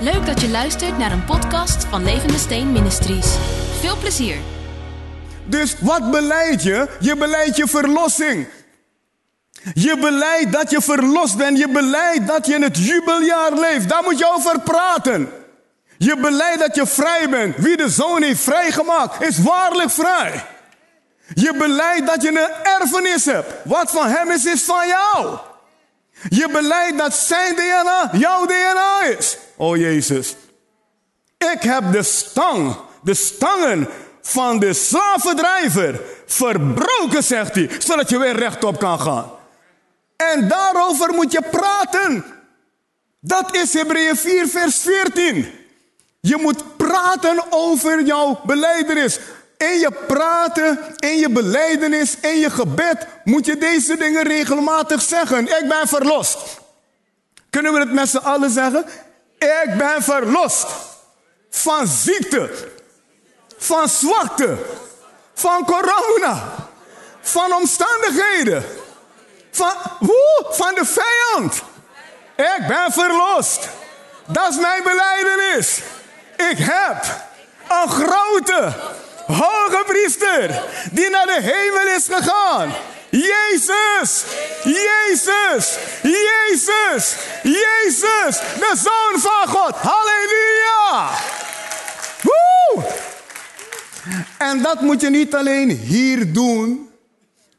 Leuk dat je luistert naar een podcast van Levende Steen Ministries. Veel plezier. Dus wat beleid je? Je beleidt je verlossing. Je beleidt dat je verlost bent. Je beleidt dat je in het jubeljaar leeft. Daar moet je over praten. Je beleidt dat je vrij bent. Wie de zoon heeft vrijgemaakt, is waarlijk vrij. Je beleidt dat je een erfenis hebt. Wat van hem is, is van jou. Je beleidt dat zijn DNA jouw DNA is. Oh Jezus. Ik heb de stang, de stangen van de slavendrijver verbroken, zegt hij, zodat je weer rechtop kan gaan. En daarover moet je praten. Dat is Hebreeën 4, vers 14. Je moet praten over jouw beleidenis. In je praten, in je beleidenis, in je gebed moet je deze dingen regelmatig zeggen. Ik ben verlost. Kunnen we het met z'n allen zeggen? Ik ben verlost van ziekte, van zwakte, van corona, van omstandigheden, van, woe, van de vijand. Ik ben verlost. Dat is mijn beleidenis. Ik heb een grote, hoge priester die naar de hemel is gegaan. Jezus, Jezus, Jezus, Jezus, de Zoon van God. Halleluja! Woe! En dat moet je niet alleen hier doen.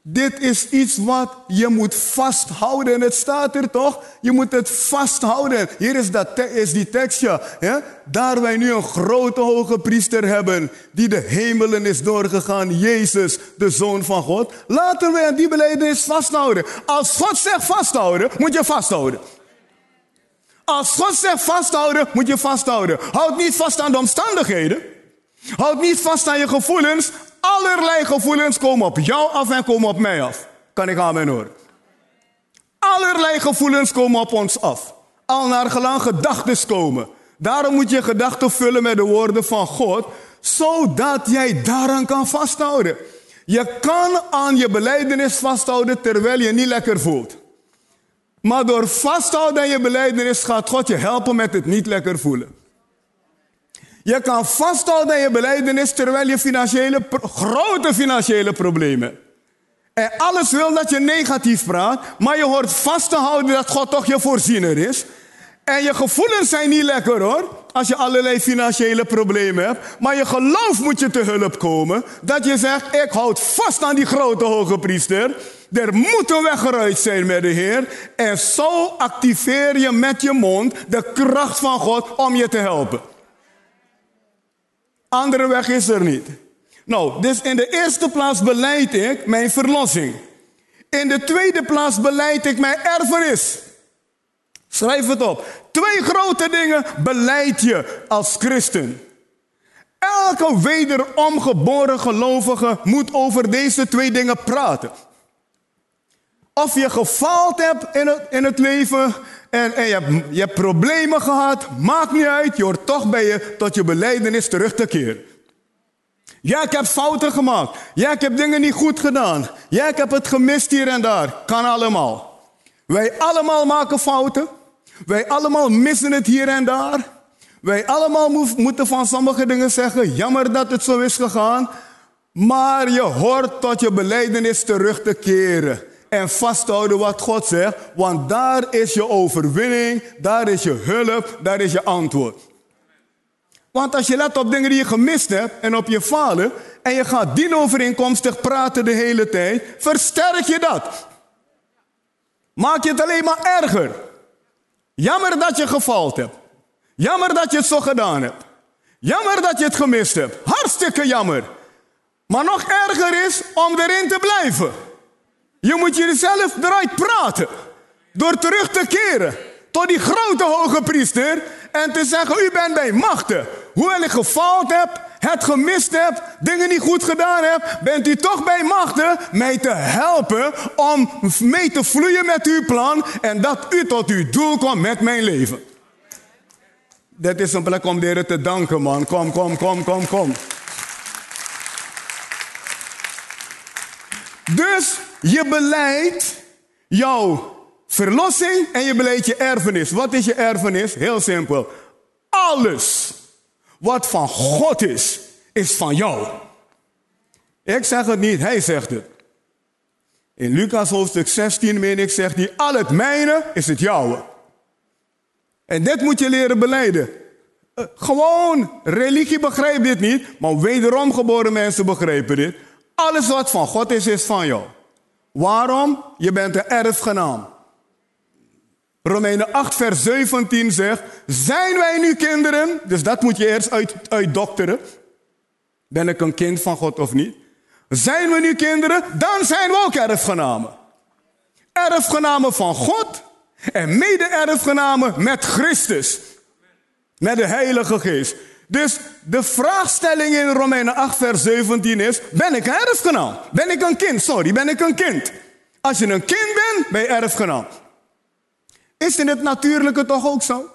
Dit is iets wat je moet vasthouden. En het staat er toch? Je moet het vasthouden. Hier is, dat is die tekstje. Daar wij nu een grote hoge priester hebben. Die de hemelen is doorgegaan. Jezus, de Zoon van God. Laten we die beleidnis vasthouden. Als God zegt vasthouden, moet je vasthouden. Als God zegt vasthouden, moet je vasthouden. Houd niet vast aan de omstandigheden. Houd niet vast aan je gevoelens. Allerlei gevoelens komen op jou af en komen op mij af. Kan ik aan mijn horen? Allerlei gevoelens komen op ons af. Al naar gelang gedachten komen. Daarom moet je gedachten vullen met de woorden van God, zodat jij daaraan kan vasthouden. Je kan aan je beleidenis vasthouden terwijl je niet lekker voelt. Maar door vasthouden aan je beleidenis gaat God je helpen met het niet lekker voelen. Je kan vasthouden aan je beleidenis terwijl je financiële, grote financiële problemen. En alles wil dat je negatief praat, maar je hoort vast te houden dat God toch je voorziener is. En je gevoelens zijn niet lekker hoor, als je allerlei financiële problemen hebt. Maar je geloof moet je te hulp komen. Dat je zegt, ik houd vast aan die grote hoge priester. Er moet een weg zijn met de Heer. En zo activeer je met je mond de kracht van God om je te helpen. Andere weg is er niet. Nou, dus in de eerste plaats beleid ik mijn verlossing. In de tweede plaats beleid ik mijn erfenis. Schrijf het op. Twee grote dingen beleid je als christen. Elke wederom geboren gelovige moet over deze twee dingen praten. Of je gefaald hebt in het, in het leven en, en je, hebt, je hebt problemen gehad, maakt niet uit, je hoort toch bij je tot je beleidenis terug te keren. Ja, ik heb fouten gemaakt. Ja, ik heb dingen niet goed gedaan. Ja, ik heb het gemist hier en daar. Kan allemaal. Wij allemaal maken fouten. Wij allemaal missen het hier en daar. Wij allemaal moeten van sommige dingen zeggen, jammer dat het zo is gegaan. Maar je hoort tot je beleidenis terug te keren. En vasthouden wat God zegt, want daar is je overwinning, daar is je hulp, daar is je antwoord. Want als je let op dingen die je gemist hebt en op je falen, en je gaat dienovereenkomstig praten de hele tijd, versterk je dat. Maak je het alleen maar erger. Jammer dat je gefaald hebt. Jammer dat je het zo gedaan hebt. Jammer dat je het gemist hebt. Hartstikke jammer. Maar nog erger is om erin te blijven. Je moet jezelf eruit praten. Door terug te keren tot die grote hoge priester en te zeggen, u bent bij machten. Hoewel ik gefaald heb, het gemist heb, dingen niet goed gedaan heb, bent u toch bij machten mij te helpen om mee te vloeien met uw plan en dat u tot uw doel komt met mijn leven. Dit is een plek om de te danken, man. Kom, kom, kom, kom, kom. Dus je beleidt jouw verlossing en je beleidt je erfenis. Wat is je erfenis? Heel simpel. Alles wat van God is, is van jou. Ik zeg het niet, hij zegt het. In Lucas hoofdstuk 16, meen ik, zegt hij, al het mijne is het jouwe. En dit moet je leren beleiden. Uh, gewoon, religie begrijpt dit niet, maar wederom geboren mensen begrijpen dit. Alles wat van God is, is van jou. Waarom? Je bent een erfgenaam. Romeinen 8, vers 17 zegt: Zijn wij nu kinderen? Dus dat moet je eerst uit, uitdokteren. Ben ik een kind van God of niet? Zijn we nu kinderen? Dan zijn we ook erfgenamen. Erfgenamen van God en mede-erfgenamen met Christus. Met de Heilige Geest. Dus de vraagstelling in Romeinen 8, vers 17 is: Ben ik erfgenaam? Ben ik een kind? Sorry, ben ik een kind? Als je een kind bent, ben je erfgenaam. Is in het natuurlijke toch ook zo?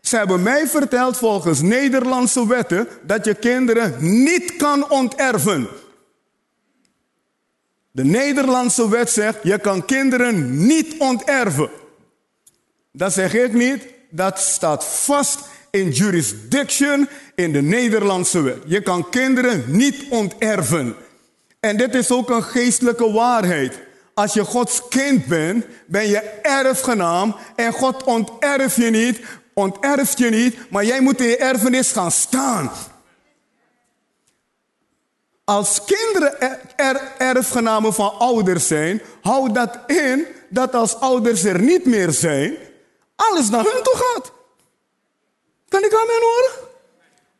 Ze hebben mij verteld volgens Nederlandse wetten dat je kinderen niet kan onterven. De Nederlandse wet zegt, je kan kinderen niet onterven. Dat zeg ik niet, dat staat vast in jurisdiction in de Nederlandse wet. Je kan kinderen niet onterven. En dit is ook een geestelijke waarheid. Als je Gods kind bent, ben je erfgenaam en God onterft je niet, onterft je niet, maar jij moet in je erfenis gaan staan. Als kinderen er, erfgenamen van ouders zijn, houdt dat in dat als ouders er niet meer zijn, alles naar hun toe gaat. Kan ik mij horen?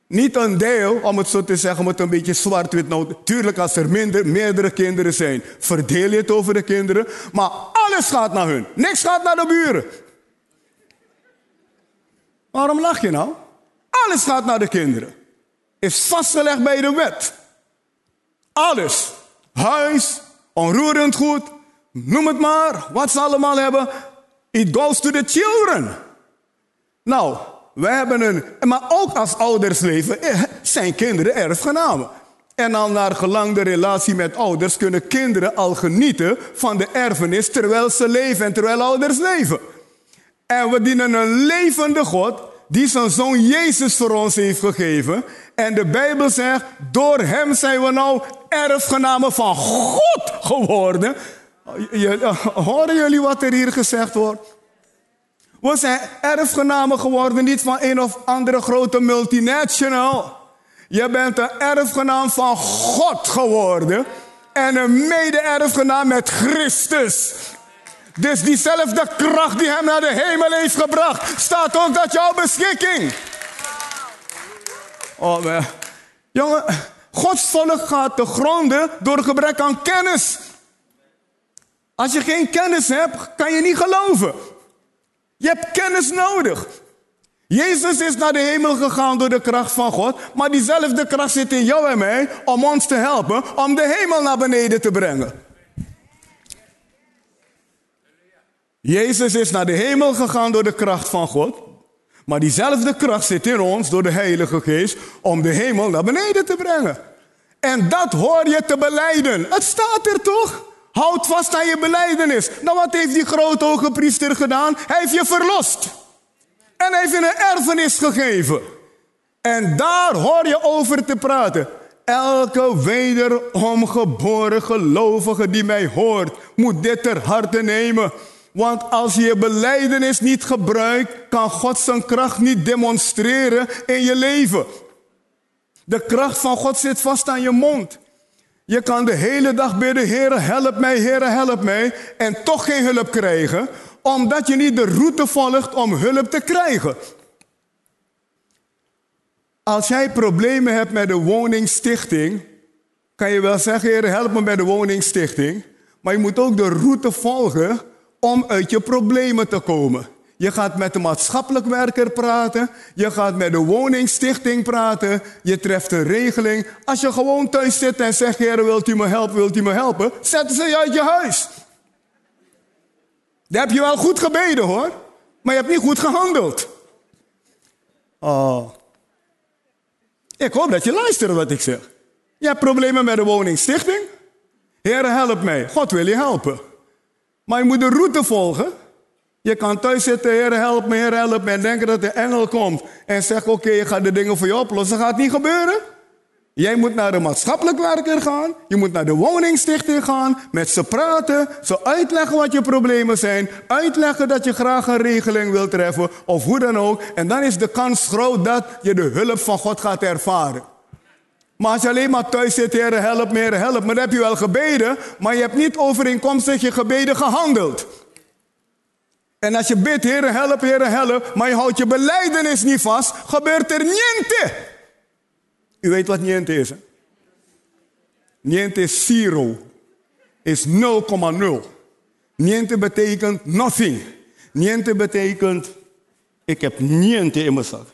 Niet een deel, om het zo te zeggen, met een beetje zwart-wit. Nou, tuurlijk, als er minder, meerdere kinderen zijn, verdeel je het over de kinderen. Maar alles gaat naar hun. Niks gaat naar de buren. Waarom lach je nou? Alles gaat naar de kinderen. Is vastgelegd bij de wet. Alles. Huis, onroerend goed, noem het maar, wat ze allemaal hebben. It goes to the children. Nou, wij hebben een, maar ook als ouders leven, eh, zijn kinderen erfgenamen. En al naar gelang de relatie met ouders kunnen kinderen al genieten van de erfenis terwijl ze leven en terwijl ouders leven. En we dienen een levende God die zijn zoon Jezus voor ons heeft gegeven. En de Bijbel zegt, door hem zijn we nou erfgenamen van God geworden. Horen jullie wat er hier gezegd wordt? We zijn erfgenamen geworden, niet van een of andere grote multinational. Je bent een erfgenaam van God geworden. En een mede-erfgenaam met Christus. Dus diezelfde kracht die hem naar de hemel heeft gebracht, staat ook tot jouw beschikking. Oh, man. Jongen, Gods volk gaat te gronden door gebrek aan kennis. Als je geen kennis hebt, kan je niet geloven. Je hebt kennis nodig. Jezus is naar de hemel gegaan door de kracht van God, maar diezelfde kracht zit in jou en mij om ons te helpen om de hemel naar beneden te brengen. Jezus is naar de hemel gegaan door de kracht van God, maar diezelfde kracht zit in ons door de Heilige Geest om de hemel naar beneden te brengen. En dat hoor je te beleiden. Het staat er toch? Houd vast aan je beleidenis. Nou, wat heeft die grote hoge priester gedaan? Hij heeft je verlost. En heeft je een erfenis gegeven. En daar hoor je over te praten. Elke wederom geboren gelovige die mij hoort, moet dit ter harte nemen. Want als je je beleidenis niet gebruikt, kan God zijn kracht niet demonstreren in je leven. De kracht van God zit vast aan je mond. Je kan de hele dag bidden, Heere, help mij, Heere, help mij. En toch geen hulp krijgen, omdat je niet de route volgt om hulp te krijgen. Als jij problemen hebt met de woningstichting, kan je wel zeggen, Heere, help me bij de woningstichting. Maar je moet ook de route volgen om uit je problemen te komen. Je gaat met de maatschappelijk werker praten. Je gaat met de woningstichting praten. Je treft een regeling. Als je gewoon thuis zit en zegt, Heer, wilt u me helpen, wilt u me helpen? Zetten ze je uit je huis. Dan heb je wel goed gebeden hoor. Maar je hebt niet goed gehandeld. Oh. Ik hoop dat je luistert wat ik zeg. Je hebt problemen met de woningstichting? Heer, help mij. God wil je helpen. Maar je moet de route volgen Je kan thuis zitten, Heer, help me, Heer, help me. En denken dat de engel komt en zegt, oké, je gaat de dingen voor je oplossen. Dat gaat niet gebeuren. Jij moet naar de maatschappelijk werker gaan. Je moet naar de woningstichting gaan. Met ze praten. Ze uitleggen wat je problemen zijn. Uitleggen dat je graag een regeling wilt treffen. Of hoe dan ook. En dan is de kans groot dat je de hulp van God gaat ervaren. Maar als je alleen maar thuis zit, Heer, help me, Heer, help me. Dan heb je wel gebeden. Maar je hebt niet overeenkomstig je gebeden gehandeld. En als je bidt, Heer, help, Heer, help. Maar je houdt je beleidenis niet vast. Gebeurt er niente. U weet wat niente is, hè? Niente is zero. Is 0,0. Niente betekent nothing. Niente betekent, ik heb niente in mijn zak.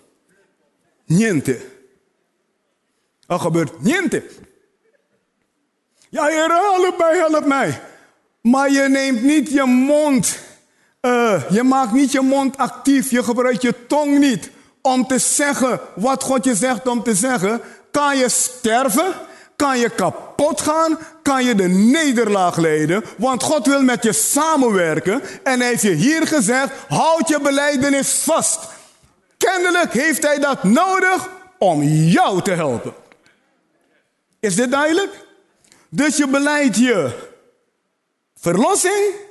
Niente. Er gebeurt niente. Ja, Heer, help mij, help mij. Maar je neemt niet je mond, uh, je maakt niet je mond actief, je gebruikt je tong niet om te zeggen wat God je zegt om te zeggen. Kan je sterven? Kan je kapot gaan? Kan je de nederlaag leiden? Want God wil met je samenwerken. En hij heeft je hier gezegd: houd je beleidenis vast. Kennelijk heeft hij dat nodig om jou te helpen. Is dit duidelijk? Dus je beleidt je verlossing.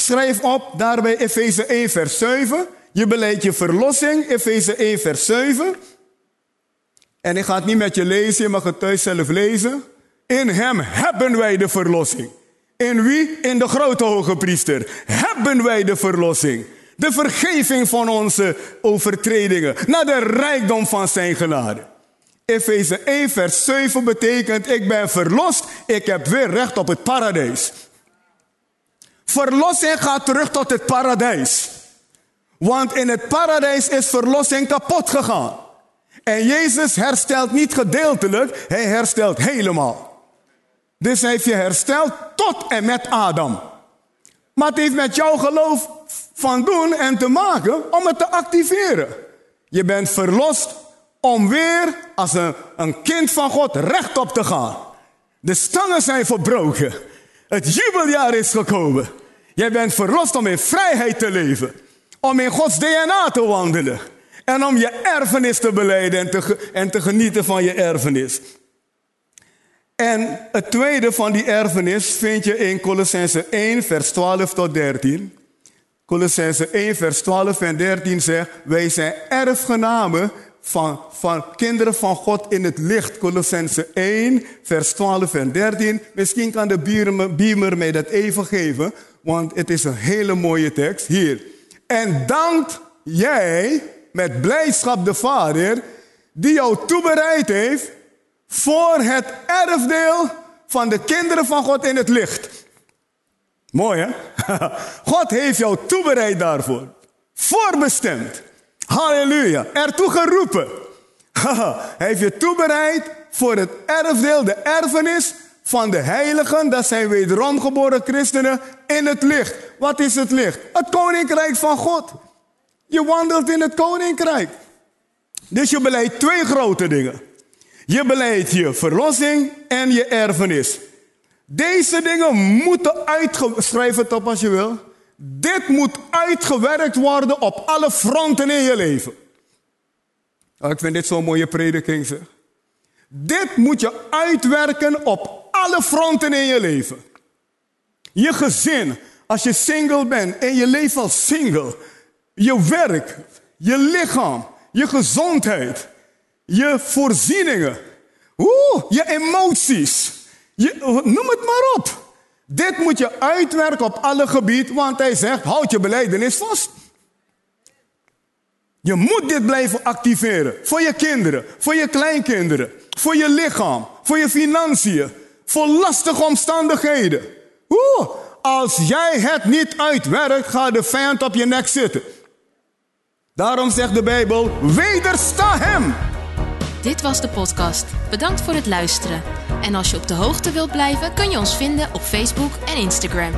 Schrijf op daarbij Efeze 1, vers 7. Je beleidt je verlossing, Efeze 1, vers 7. En ik ga het niet met je lezen, je mag het thuis zelf lezen. In hem hebben wij de verlossing. In wie? In de grote hoge priester. Hebben wij de verlossing. De vergeving van onze overtredingen. Naar de rijkdom van zijn genade. Efeze 1 vers 7 betekent ik ben verlost. Ik heb weer recht op het paradijs. Verlossing gaat terug tot het paradijs. Want in het paradijs is verlossing kapot gegaan. En Jezus herstelt niet gedeeltelijk, hij herstelt helemaal. Dus hij heeft je hersteld tot en met Adam. Maar het heeft met jouw geloof van doen en te maken om het te activeren. Je bent verlost om weer als een, een kind van God rechtop te gaan. De stangen zijn verbroken. Het jubeljaar is gekomen. Jij bent verlost om in vrijheid te leven. Om in Gods DNA te wandelen. En om je erfenis te beleiden en te, en te genieten van je erfenis. En het tweede van die erfenis vind je in Colossense 1, vers 12 tot 13. Colossense 1, vers 12 en 13 zegt: Wij zijn erfgenamen van, van kinderen van God in het licht. Colossense 1, vers 12 en 13. Misschien kan de beamer mij dat even geven, want het is een hele mooie tekst. Hier. En dankt jij met blijdschap de Vader, die jou toebereid heeft voor het erfdeel van de kinderen van God in het licht. Mooi hè? God heeft jou toebereid daarvoor. Voorbestemd. Halleluja. Ertoe geroepen. Hij heeft je toebereid voor het erfdeel, de erfenis van de heiligen. Dat zijn wederom geboren christenen in het licht. Wat is het licht? Het koninkrijk van God. Je wandelt in het koninkrijk. Dus je beleidt twee grote dingen. Je beleidt je verlossing en je erfenis. Deze dingen moeten uitgeschreven op als je wil. Dit moet uitgewerkt worden op alle fronten in je leven. Oh, ik vind dit zo'n mooie prediking zeg. Dit moet je uitwerken op alle fronten in je leven. Je gezin, als je single bent en je leeft als single. Je werk, je lichaam, je gezondheid, je voorzieningen. Oeh, je emoties. Je, noem het maar op. Dit moet je uitwerken op alle gebieden, want hij zegt, houd je beleidenis vast. Je moet dit blijven activeren. Voor je kinderen, voor je kleinkinderen, voor je lichaam, voor je financiën, voor lastige omstandigheden. Oeh, als jij het niet uitwerkt, gaat de vijand op je nek zitten. Daarom zegt de Bijbel, wedersta hem. Dit was de podcast. Bedankt voor het luisteren. En als je op de hoogte wilt blijven, kun je ons vinden op Facebook en Instagram.